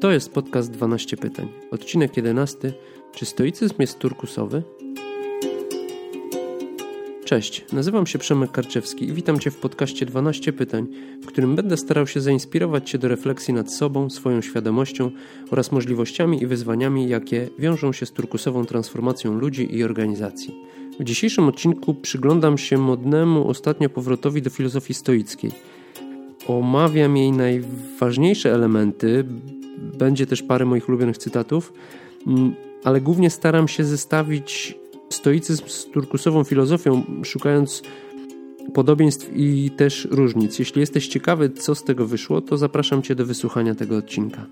To jest podcast 12 pytań. Odcinek 11. Czy stoicyzm jest turkusowy? Cześć, nazywam się Przemek Karczewski i witam Cię w podcaście 12 pytań, w którym będę starał się zainspirować Cię do refleksji nad sobą, swoją świadomością oraz możliwościami i wyzwaniami, jakie wiążą się z turkusową transformacją ludzi i organizacji. W dzisiejszym odcinku przyglądam się modnemu ostatnio powrotowi do filozofii stoickiej. Omawiam jej najważniejsze elementy, będzie też parę moich ulubionych cytatów, mm, ale głównie staram się zestawić stoicyzm z turkusową filozofią, szukając podobieństw i też różnic. Jeśli jesteś ciekawy, co z tego wyszło, to zapraszam Cię do wysłuchania tego odcinka.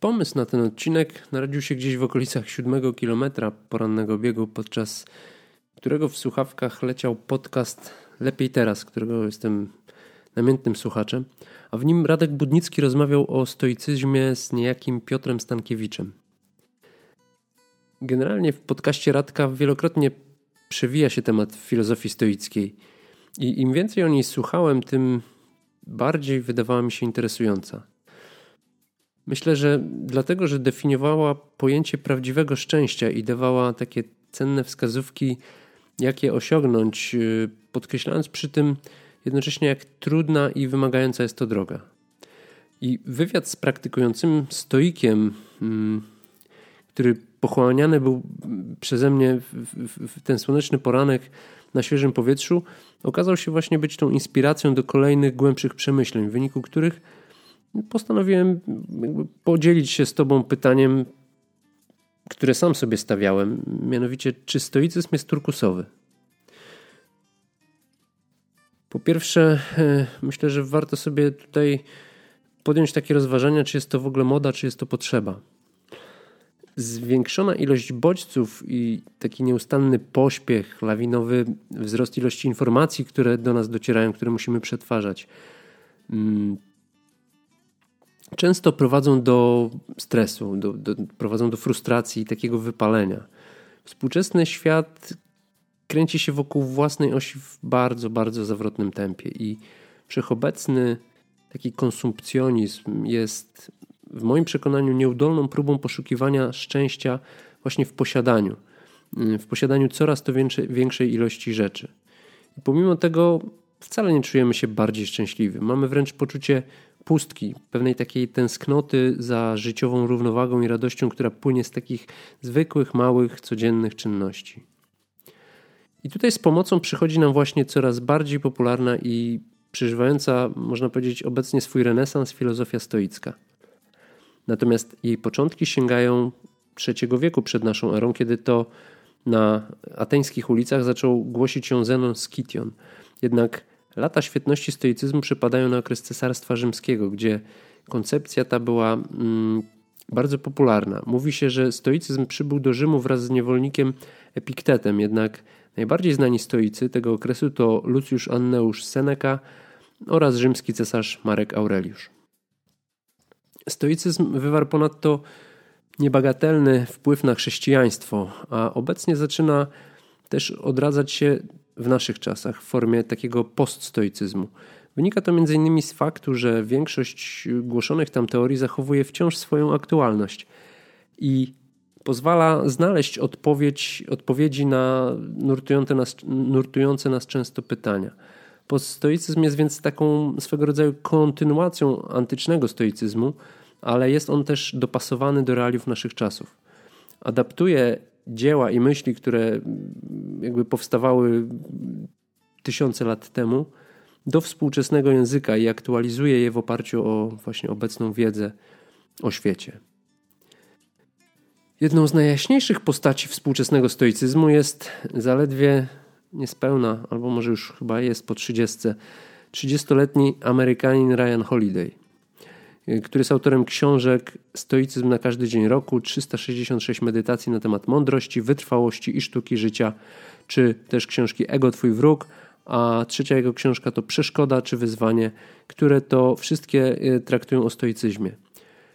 Pomysł na ten odcinek narodził się gdzieś w okolicach 7 kilometra porannego biegu, podczas którego w słuchawkach leciał podcast Lepiej Teraz, którego jestem namiętnym słuchaczem, a w nim Radek Budnicki rozmawiał o stoicyzmie z niejakim Piotrem Stankiewiczem. Generalnie w podcaście Radka wielokrotnie przewija się temat filozofii stoickiej i im więcej o niej słuchałem, tym bardziej wydawała mi się interesująca. Myślę, że dlatego, że definiowała pojęcie prawdziwego szczęścia i dawała takie cenne wskazówki, jak je osiągnąć, y, podkreślając przy tym jednocześnie jak trudna i wymagająca jest to droga. I wywiad z praktykującym stoikiem, mm, który pochłaniany był przeze mnie w ten słoneczny poranek na świeżym powietrzu, okazał się właśnie być tą inspiracją do kolejnych głębszych przemyśleń, w wyniku których postanowiłem podzielić się z Tobą pytaniem, które sam sobie stawiałem, mianowicie, czy stoicyzm jest turkusowy? Po pierwsze, e, myślę, że warto sobie tutaj podjąć takie rozważania, czy jest to w ogóle moda, czy jest to potrzeba. Zwiększona ilość bodźców i taki nieustanny pośpiech, lawinowy wzrost ilości informacji, które do nas docierają, które musimy przetwarzać, mm, często prowadzą do stresu, do, do, prowadzą do frustracji i takiego wypalenia. Współczesny świat kręci się wokół własnej osi w bardzo, bardzo zawrotnym tempie i wszechobecny taki konsumpcjonizm jest w moim przekonaniu nieudolną próbą poszukiwania szczęścia właśnie w posiadaniu, w posiadaniu coraz to większej, większej ilości rzeczy. I pomimo tego wcale nie czujemy się bardziej szczęśliwi. Mamy wręcz poczucie pustki, pewnej takiej tęsknoty za życiową równowagą i radością, która płynie z takich zwykłych, małych, codziennych czynności. I tutaj z pomocą przychodzi nam właśnie coraz bardziej popularna i przeżywająca, można powiedzieć, obecnie swój renesans filozofia stoicka. Natomiast jej początki sięgają III wieku przed naszą erą, kiedy to na ateńskich ulicach zaczął głosić się Zenon Skition. Jednak lata świetności stoicyzmu przypadają na okres Cesarstwa Rzymskiego, gdzie koncepcja ta była mm, bardzo popularna. Mówi się, że stoicyzm przybył do Rzymu wraz z niewolnikiem Epiktetem, jednak Najbardziej znani stoicy tego okresu to Lucjusz Anneusz Seneca oraz rzymski cesarz Marek Aureliusz. Stoicyzm wywarł ponadto niebagatelny wpływ na chrześcijaństwo, a obecnie zaczyna też odradzać się w naszych czasach w formie takiego poststoicyzmu. Wynika to m.in. z faktu, że większość głoszonych tam teorii zachowuje wciąż swoją aktualność i pozwala znaleźć odpowiedź, odpowiedzi na nurtujące nas, nurtujące nas często pytania. Poststoicyzm jest więc taką swego rodzaju kontynuacją antycznego stoicyzmu, ale jest on też dopasowany do realiów naszych czasów. Adaptuje dzieła i myśli, które jakby powstawały tysiące lat temu, do współczesnego języka i aktualizuje je w oparciu o właśnie obecną wiedzę o świecie. Jedną z najjaśniejszych postaci współczesnego stoicyzmu jest zaledwie niespełna, albo może już chyba jest po 30, 30-letni Amerykanin Ryan Holiday, który jest autorem książek Stoicyzm na każdy dzień roku, 366 medytacji na temat mądrości, wytrwałości i sztuki życia, czy też książki Ego Twój wróg, a trzecia jego książka to Przeszkoda czy Wyzwanie, które to wszystkie e, traktują o stoicyzmie.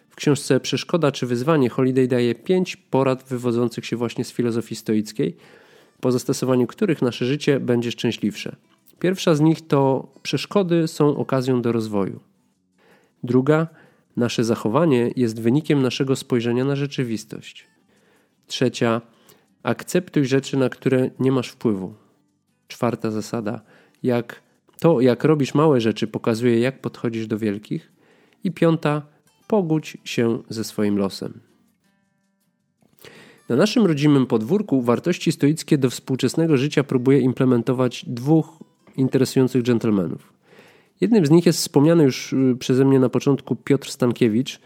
W książce Przeszkoda czy Wyzwanie Holiday daje pięć porad wywodzących się właśnie z filozofii stoickiej, po zastosowaniu których nasze życie będzie szczęśliwsze. Pierwsza z nich to przeszkody są okazją do rozwoju. Druga, nasze zachowanie jest wynikiem naszego spojrzenia na rzeczywistość. Trzecia, akceptuj rzeczy, na które nie masz wpływu. Czwarta zasada, jak to, jak robisz małe rzeczy, pokazuje, jak podchodzisz do wielkich. I piąta, pogódź się ze swoim losem. Na naszym rodzimym podwórku wartości stoickie do współczesnego życia próbuje implementować dwóch interesujących dżentelmenów. Jednym z nich jest wspomniany już y, przeze mnie na początku Piotr Stankiewicz,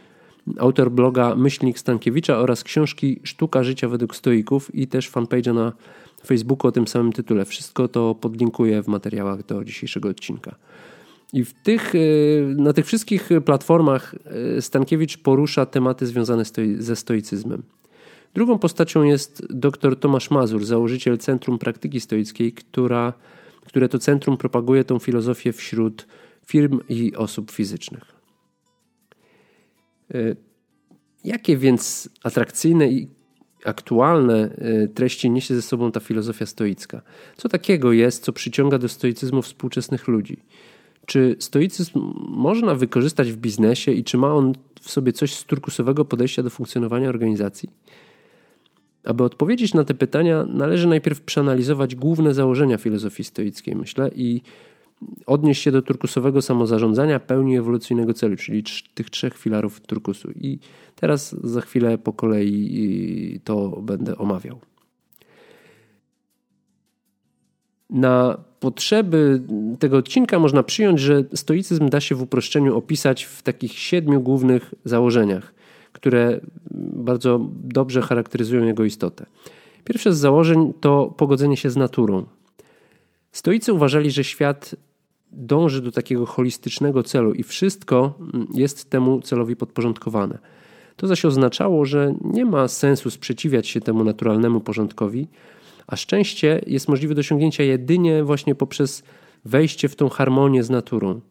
autor bloga Myślnik Stankiewicza oraz książki Sztuka życia według stoików i też fanpage'a na Facebooku o tym samym tytule. Wszystko to podlinkuję w materiałach do dzisiejszego odcinka. I w tych, y, na tych wszystkich platformach y, Stankiewicz porusza tematy związane ze stoicyzmem. Drugą postacią jest dr Tomasz Mazur, założyciel Centrum Praktyki Stoickiej, która, które to centrum propaguje tą filozofię wśród firm i osób fizycznych. Y, jakie więc atrakcyjne i aktualne treści niesie ze sobą ta filozofia stoicka? Co takiego jest, co przyciąga do stoicyzmu współczesnych ludzi? Czy stoicyzm można wykorzystać w biznesie i czy ma on w sobie coś z turkusowego podejścia do funkcjonowania organizacji? Aby odpowiedzieć na te pytania, należy najpierw przeanalizować główne założenia filozofii stoickiej, myślę, i odnieść się do turkusowego samozarządzania pełni ewolucyjnego celu, czyli tych trzech filarów turkusu. I teraz za chwilę po kolei to będę omawiał. Na potrzeby tego odcinka można przyjąć, że stoicyzm da się w uproszczeniu opisać w takich siedmiu głównych założeniach, które bardzo dobrze charakteryzują jego istotę. Pierwsze z założeń to pogodzenie się z naturą. Stoicy uważali, że świat dąży do takiego holistycznego celu i wszystko jest temu celowi podporządkowane. To zaś oznaczało, że nie ma sensu sprzeciwiać się temu naturalnemu porządkowi, a szczęście jest możliwe do osiągnięcia jedynie właśnie poprzez wejście w tą harmonię z naturą.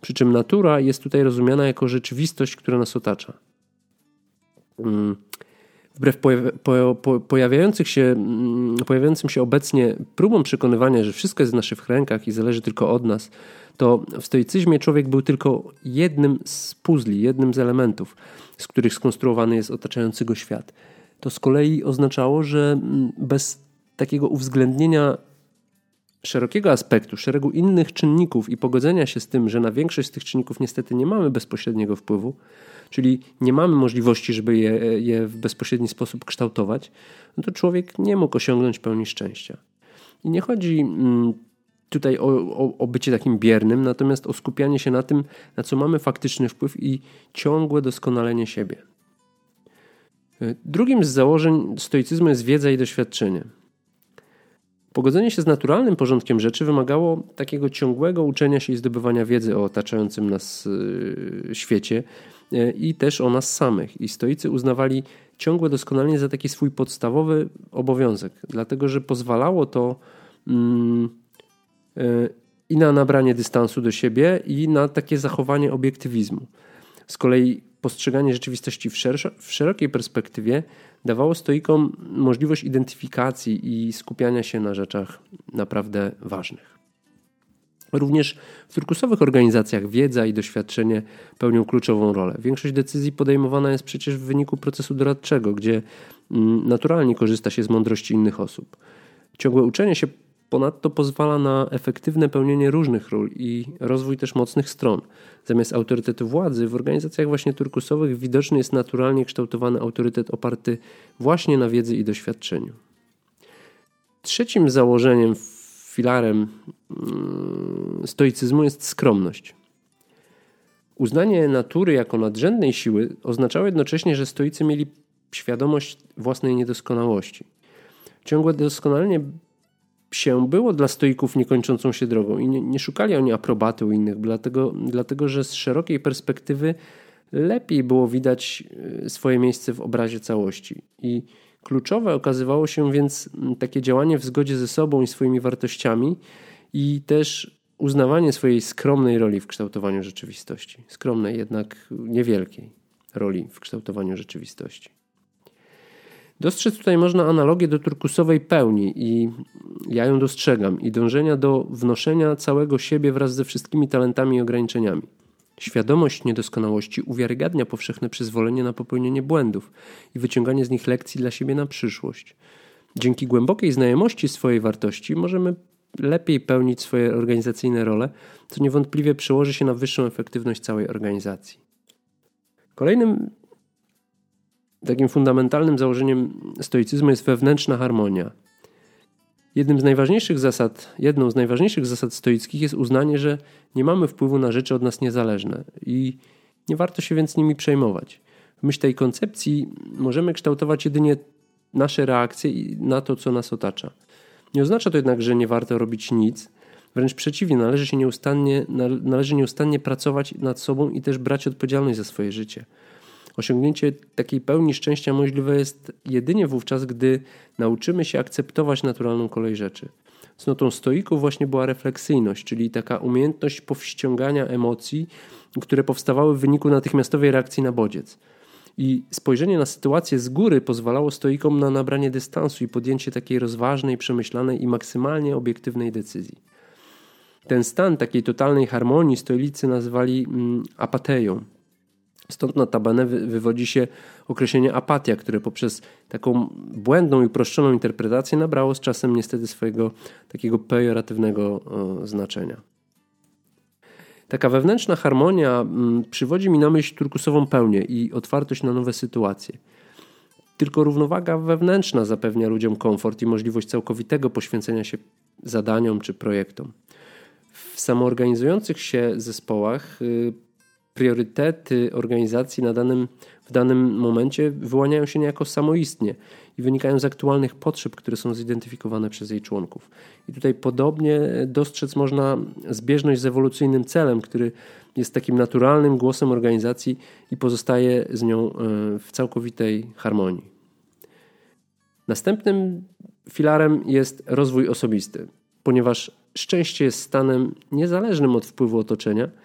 Przy czym natura jest tutaj rozumiana jako rzeczywistość, która nas otacza. Mm. Wbrew pojawiających się, mm, pojawiającym się obecnie próbom przekonywania, że wszystko jest w naszych rękach i zależy tylko od nas, to w stoicyzmie człowiek był tylko jednym z puzli, jednym z elementów, z których skonstruowany jest otaczający go świat. To z kolei oznaczało, że mm, bez takiego uwzględnienia szerokiego aspektu, szeregu innych czynników i pogodzenia się z tym, że na większość z tych czynników niestety nie mamy bezpośredniego wpływu, czyli nie mamy możliwości, żeby je, je w bezpośredni sposób kształtować, no to człowiek nie mógł osiągnąć pełni szczęścia. I nie chodzi mm, tutaj o, o, o, bycie takim biernym, natomiast o skupianie się na tym, na co mamy faktyczny wpływ i ciągłe doskonalenie siebie. Drugim z założeń stoicyzmu jest wiedza i doświadczenie. Pogodzenie się z naturalnym porządkiem rzeczy wymagało takiego ciągłego uczenia się i zdobywania wiedzy o otaczającym nas y, świecie y, i też o nas samych. I stoicy uznawali ciągłe doskonalenie za taki swój podstawowy obowiązek, dlatego że pozwalało to mm, y, i na nabranie dystansu do siebie, i na takie zachowanie obiektywizmu. Z kolei postrzeganie rzeczywistości w, w szerokiej perspektywie dawało stoikom możliwość identyfikacji i skupiania się na rzeczach naprawdę ważnych. Również w turkusowych organizacjach wiedza i doświadczenie pełnią kluczową rolę. Większość decyzji podejmowana jest przecież w wyniku procesu doradczego, gdzie mm, naturalnie korzysta się z mądrości innych osób. Ciągłe uczenie się Ponadto pozwala na efektywne pełnienie różnych ról i rozwój też mocnych stron. Zamiast autorytetu władzy, w organizacjach właśnie turkusowych widoczny jest naturalnie kształtowany autorytet oparty właśnie na wiedzy i doświadczeniu. Trzecim założeniem, filarem mm, stoicyzmu jest skromność. Uznanie natury jako nadrzędnej siły oznaczało jednocześnie, że stoicy mieli świadomość własnej niedoskonałości. Ciągłe doskonalenie się było dla stoików niekończącą się drogą i nie, nie szukali oni aprobaty u innych, dlatego, dlatego że z szerokiej perspektywy lepiej było widać y, swoje miejsce w obrazie całości. I kluczowe okazywało się więc takie działanie w zgodzie ze sobą i swoimi wartościami i też uznawanie swojej skromnej roli w kształtowaniu rzeczywistości. Skromnej, jednak niewielkiej roli w kształtowaniu rzeczywistości. Dostrzec tutaj można analogię do turkusowej pełni i ja ją dostrzegam i dążenia do wnoszenia całego siebie wraz ze wszystkimi talentami i ograniczeniami. Świadomość niedoskonałości uwiarygadnia powszechne przyzwolenie na popełnienie błędów i wyciąganie z nich lekcji dla siebie na przyszłość. Dzięki głębokiej znajomości swojej wartości możemy lepiej pełnić swoje organizacyjne role, co niewątpliwie przełoży się na wyższą efektywność całej organizacji. Kolejnym takim fundamentalnym założeniem stoicyzmu jest wewnętrzna harmonia. Jednym z najważniejszych zasad, jedną z najważniejszych zasad stoickich jest uznanie, że nie mamy wpływu na rzeczy od nas niezależne i nie warto się więc nimi przejmować. W myśl tej koncepcji możemy kształtować jedynie nasze reakcje na to, co nas otacza. Nie oznacza to jednak, że nie warto robić nic. Wręcz przeciwnie, należy się nieustannie, należy nieustannie pracować nad sobą i też brać odpowiedzialność za swoje życie. Osiągnięcie takiej pełni szczęścia możliwe jest jedynie wówczas, gdy nauczymy się akceptować naturalną kolej rzeczy. Cnotą stoików właśnie była refleksyjność, czyli taka umiejętność powściągania emocji, które powstawały w wyniku natychmiastowej reakcji na bodziec. I spojrzenie na sytuację z góry pozwalało stoikom na nabranie dystansu i podjęcie takiej rozważnej, przemyślanej i maksymalnie obiektywnej decyzji. Ten stan takiej totalnej harmonii stoicy nazywali mm, apateją. Stąd notabene wywodzi się określenie apatia, które poprzez taką błędną i uproszczoną interpretację nabrało z czasem niestety swojego takiego pejoratywnego znaczenia. Taka wewnętrzna harmonia mm, przywodzi mi na myśl turkusową pełnię i otwartość na nowe sytuacje. Tylko równowaga wewnętrzna zapewnia ludziom komfort i możliwość całkowitego poświęcenia się zadaniom czy projektom. W samoorganizujących się zespołach y, priorytety organizacji na danym, w danym momencie wyłaniają się niejako samoistnie i wynikają z aktualnych potrzeb, które są zidentyfikowane przez jej członków. I tutaj podobnie dostrzec można zbieżność z ewolucyjnym celem, który jest takim naturalnym głosem organizacji i pozostaje z nią e, w całkowitej harmonii. Następnym filarem jest rozwój osobisty, ponieważ szczęście jest stanem niezależnym od wpływu otoczenia –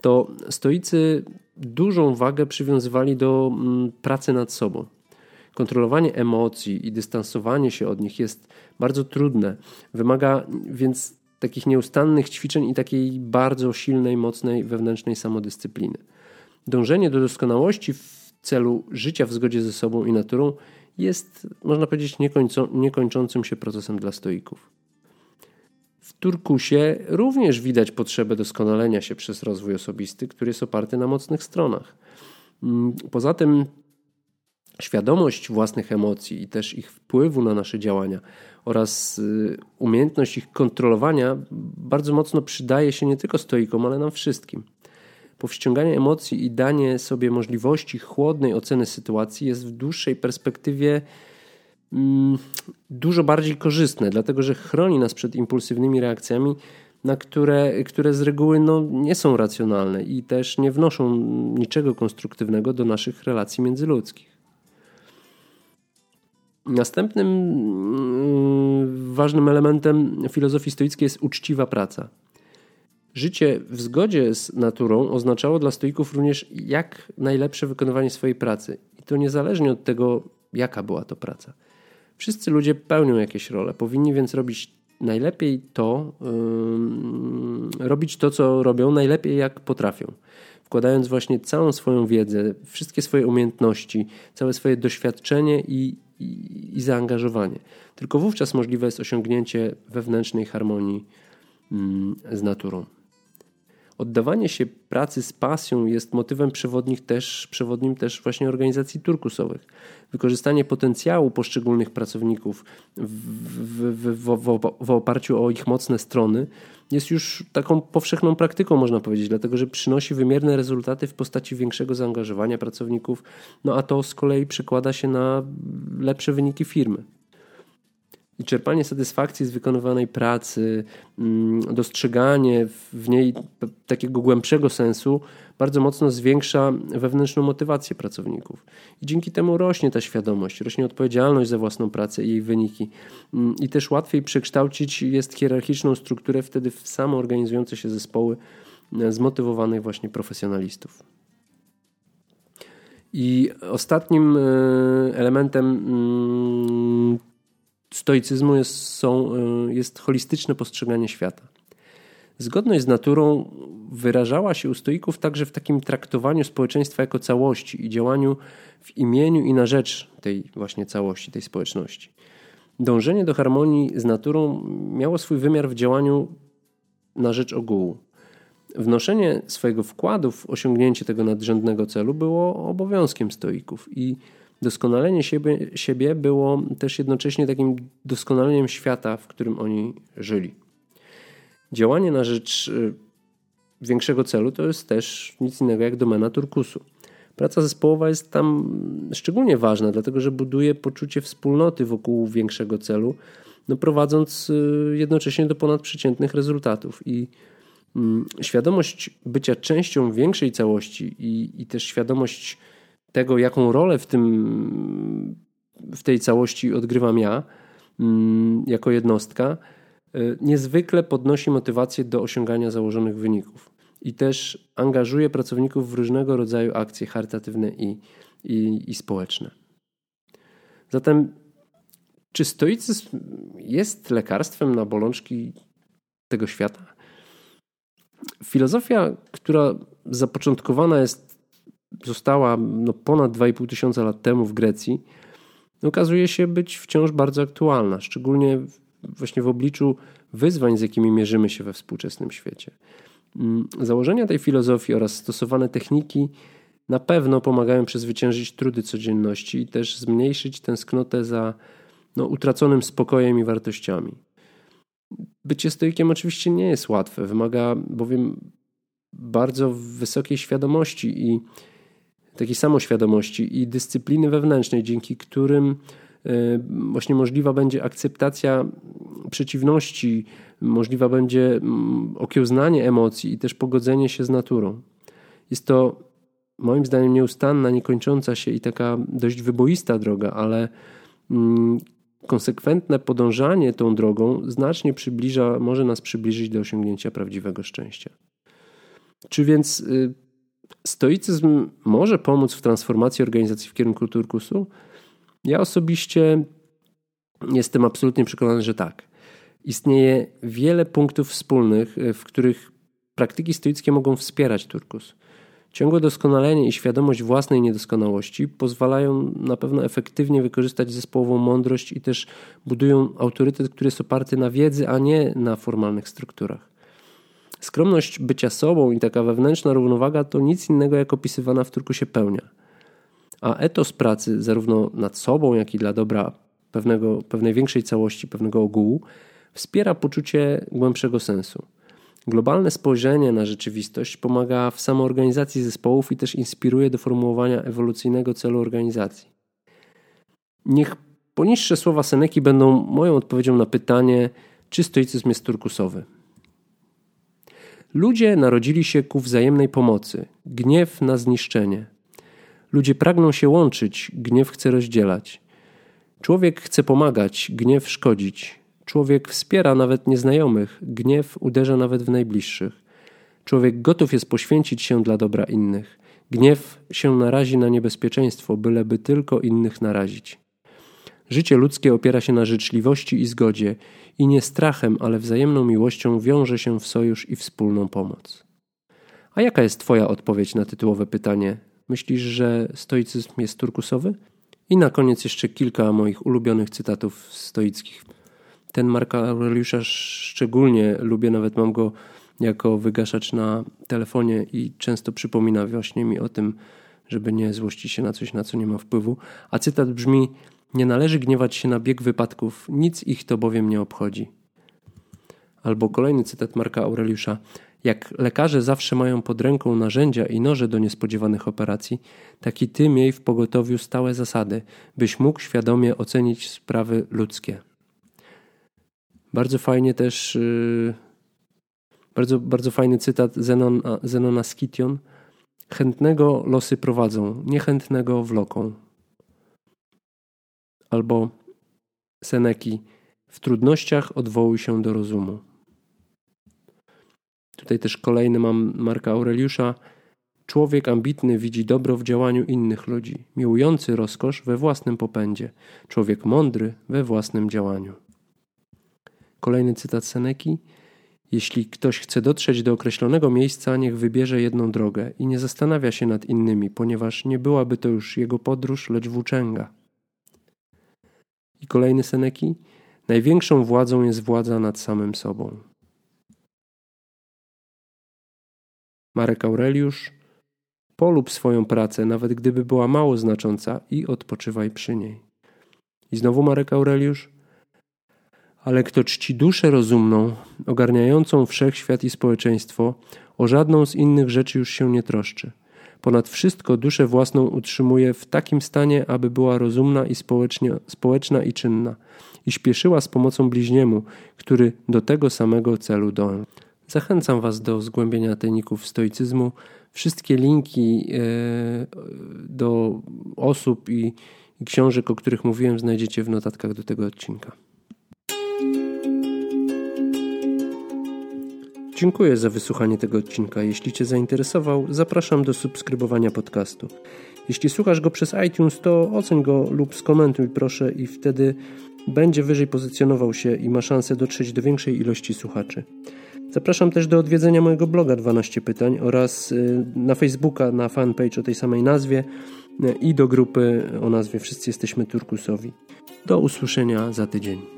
to stoicy dużą wagę przywiązywali do mm, pracy nad sobą. Kontrolowanie emocji i dystansowanie się od nich jest bardzo trudne. Wymaga więc takich nieustannych ćwiczeń i takiej bardzo silnej, mocnej wewnętrznej samodyscypliny. Dążenie do doskonałości w celu życia w zgodzie ze sobą i naturą jest, można powiedzieć, niekończącym się procesem dla stoików. Turkusie również widać potrzebę doskonalenia się przez rozwój osobisty, który jest oparty na mocnych stronach. Mm, poza tym świadomość własnych emocji i też ich wpływu na nasze działania oraz y, umiejętność ich kontrolowania bardzo mocno przydaje się nie tylko stoikom, ale nam wszystkim. Powściąganie emocji i danie sobie możliwości chłodnej oceny sytuacji jest w dłuższej perspektywie dużo bardziej korzystne, dlatego że chroni nas przed impulsywnymi reakcjami, na które, które z reguły no, nie są racjonalne i też nie wnoszą niczego konstruktywnego do naszych relacji międzyludzkich. Następnym mm, ważnym elementem filozofii stoickiej jest uczciwa praca. Życie w zgodzie z naturą oznaczało dla stoików również jak najlepsze wykonywanie swojej pracy. I to niezależnie od tego, jaka była to praca. Wszyscy ludzie pełnią jakieś role, powinni więc robić najlepiej to, yy, robić to, co robią, najlepiej jak potrafią. Wkładając właśnie całą swoją wiedzę, wszystkie swoje umiejętności, całe swoje doświadczenie i, i, i zaangażowanie. Tylko wówczas możliwe jest osiągnięcie wewnętrznej harmonii yy, z naturą. Oddawanie się pracy z pasją jest motywem przewodnim też, przewodnim też właśnie organizacji turkusowych. Wykorzystanie potencjału poszczególnych pracowników w, w, w, w, oparciu o ich mocne strony jest już taką powszechną praktyką, można powiedzieć, dlatego że przynosi wymierne rezultaty w postaci większego zaangażowania pracowników, no a to z kolei przekłada się na lepsze wyniki firmy. I czerpanie satysfakcji z wykonywanej pracy, mm, dostrzeganie w niej takiego głębszego sensu bardzo mocno zwiększa wewnętrzną motywację pracowników. I dzięki temu rośnie ta świadomość, rośnie odpowiedzialność za własną pracę i jej wyniki. Mm, I też łatwiej przekształcić jest hierarchiczną strukturę wtedy w samoorganizujące się zespoły e, zmotywowanych właśnie profesjonalistów. I ostatnim elementem mm, stoicyzmu jest, są, jest holistyczne postrzeganie świata. Zgodność z naturą wyrażała się u stoików także w takim traktowaniu społeczeństwa jako całości i działaniu w imieniu i na rzecz tej właśnie całości, tej społeczności. Dążenie do harmonii z naturą miało swój wymiar w działaniu na rzecz ogółu. Wnoszenie swojego wkładu w osiągnięcie tego nadrzędnego celu było obowiązkiem stoików i doskonalenie siebie, siebie było też jednocześnie takim doskonaleniem świata, w którym oni żyli. Działanie na rzecz y, większego celu to jest też nic innego jak domena turkusu. Praca zespołowa jest tam szczególnie ważna, dlatego że buduje poczucie wspólnoty wokół większego celu, no prowadząc y, jednocześnie do ponadprzeciętnych rezultatów. I mm, świadomość bycia częścią większej całości i, i też świadomość tego, jaką rolę w, tym, w tej całości odgrywam ja mm, jako jednostka, y, niezwykle podnosi motywację do osiągania założonych wyników i też angażuje pracowników w różnego rodzaju akcje charytatywne i, i, i społeczne. Zatem, czy stoicyzm jest lekarstwem na bolączki tego świata? Filozofia, która zapoczątkowana jest, została no, ponad 2,5 tysiąca lat temu w Grecji, okazuje się być wciąż bardzo aktualna, szczególnie właśnie w obliczu wyzwań, z jakimi mierzymy się we współczesnym świecie. Mm, założenia tej filozofii oraz stosowane techniki na pewno pomagają przezwyciężyć trudy codzienności i też zmniejszyć tęsknotę za no, utraconym spokojem i wartościami. Bycie stoikiem oczywiście nie jest łatwe, wymaga bowiem bardzo wysokiej świadomości i takiej samoświadomości i dyscypliny wewnętrznej, dzięki którym e, właśnie możliwa będzie akceptacja przeciwności, możliwa będzie okiełznanie emocji i też pogodzenie się z naturą. Jest to moim zdaniem nieustanna, niekończąca się i taka dość wyboista droga, ale mm, konsekwentne podążanie tą drogą znacznie przybliża, może nas przybliżyć do osiągnięcia prawdziwego szczęścia. Czy więc y, stoicyzm może pomóc w transformacji organizacji w kierunku turkusu? Ja osobiście jestem absolutnie przekonany, że tak istnieje wiele punktów wspólnych, e, w których praktyki stoickie mogą wspierać turkus. Ciągłe doskonalenie i świadomość własnej niedoskonałości pozwalają na pewno efektywnie wykorzystać zespołową mądrość i też budują autorytet, który jest oparty na wiedzy, a nie na formalnych strukturach. Skromność bycia sobą i taka wewnętrzna równowaga to nic innego jak opisywana w turkusie pełnia. A etos pracy, zarówno nad sobą, jak i dla dobra pewnego, pewnej większej całości, pewnego ogółu, wspiera poczucie głębszego sensu. Globalne spojrzenie na rzeczywistość pomaga w samoorganizacji zespołów i też inspiruje do formułowania ewolucyjnego celu organizacji. Niech poniższe słowa Seneki będą moją odpowiedzią na pytanie, czy stoicyzm jest turkusowy. Ludzie narodzili się ku wzajemnej pomocy, gniew na zniszczenie. Ludzie pragną się łączyć, gniew chce rozdzielać. Człowiek chce pomagać, gniew szkodzić. Człowiek wspiera nawet nieznajomych, gniew uderza nawet w najbliższych. Człowiek gotów jest poświęcić się dla dobra innych. Gniew się narazi na niebezpieczeństwo, byleby tylko innych narazić. Życie ludzkie opiera się na życzliwości i zgodzie i nie strachem, ale wzajemną miłością wiąże się w sojusz i wspólną pomoc. A jaka jest Twoja odpowiedź na tytułowe pytanie? Myślisz, że stoicyzm jest turkusowy? I na koniec jeszcze kilka moich ulubionych cytatów stoickich. Ten Marka Aureliusza szczególnie lubię, nawet mam go jako wygaszacz na telefonie i często przypomina właśnie mi o tym, żeby nie złościć się na coś, na co nie ma wpływu. A cytat brzmi: Nie należy gniewać się na bieg wypadków, nic ich to bowiem nie obchodzi. Albo kolejny cytat Marka Aureliusza: Jak lekarze zawsze mają pod ręką narzędzia i noże do niespodziewanych operacji, tak i ty miej w pogotowiu stałe zasady, byś mógł świadomie ocenić sprawy ludzkie. Bardzo fajnie też, y, bardzo, bardzo fajny cytat Zenon, Zenona Skition. Chętnego losy prowadzą, niechętnego wloką. Albo Seneki. W trudnościach odwołuj się do rozumu. Tutaj też kolejny mam Marka Aureliusza. Człowiek ambitny widzi dobro w działaniu innych ludzi, miłujący rozkosz we własnym popędzie, człowiek mądry we własnym działaniu. Kolejny cytat Seneki. Jeśli ktoś chce dotrzeć do określonego miejsca, niech wybierze jedną drogę i nie zastanawia się nad innymi, ponieważ nie byłaby to już jego podróż, lecz włóczęga. I kolejny Seneki. Największą władzą jest władza nad samym sobą. Marek Aureliusz. Polub swoją pracę, nawet gdyby była mało znacząca, i odpoczywaj przy niej. I znowu Marek Aureliusz. Ale kto czci duszę rozumną, ogarniającą wszechświat i społeczeństwo, o żadną z innych rzeczy już się nie troszczy. Ponad wszystko duszę własną utrzymuje w takim stanie, aby była rozumna i społeczna i czynna, i śpieszyła z pomocą bliźniemu, który do tego samego celu dąży. Zachęcam Was do zgłębienia tajników stoicyzmu. Wszystkie linki e, do osób i książek, o których mówiłem, znajdziecie w notatkach do tego odcinka. Dziękuję za wysłuchanie tego odcinka. Jeśli Cię zainteresował, zapraszam do subskrybowania podcastu. Jeśli słuchasz go przez iTunes, to oceń go lub skomentuj proszę i wtedy będzie wyżej pozycjonował się i ma szansę dotrzeć do większej ilości słuchaczy. Zapraszam też do odwiedzenia mojego bloga 12 pytań oraz y, na Facebooka, na fanpage o tej samej nazwie y, i do grupy o nazwie Wszyscy jesteśmy Turkusowi. Do usłyszenia za tydzień.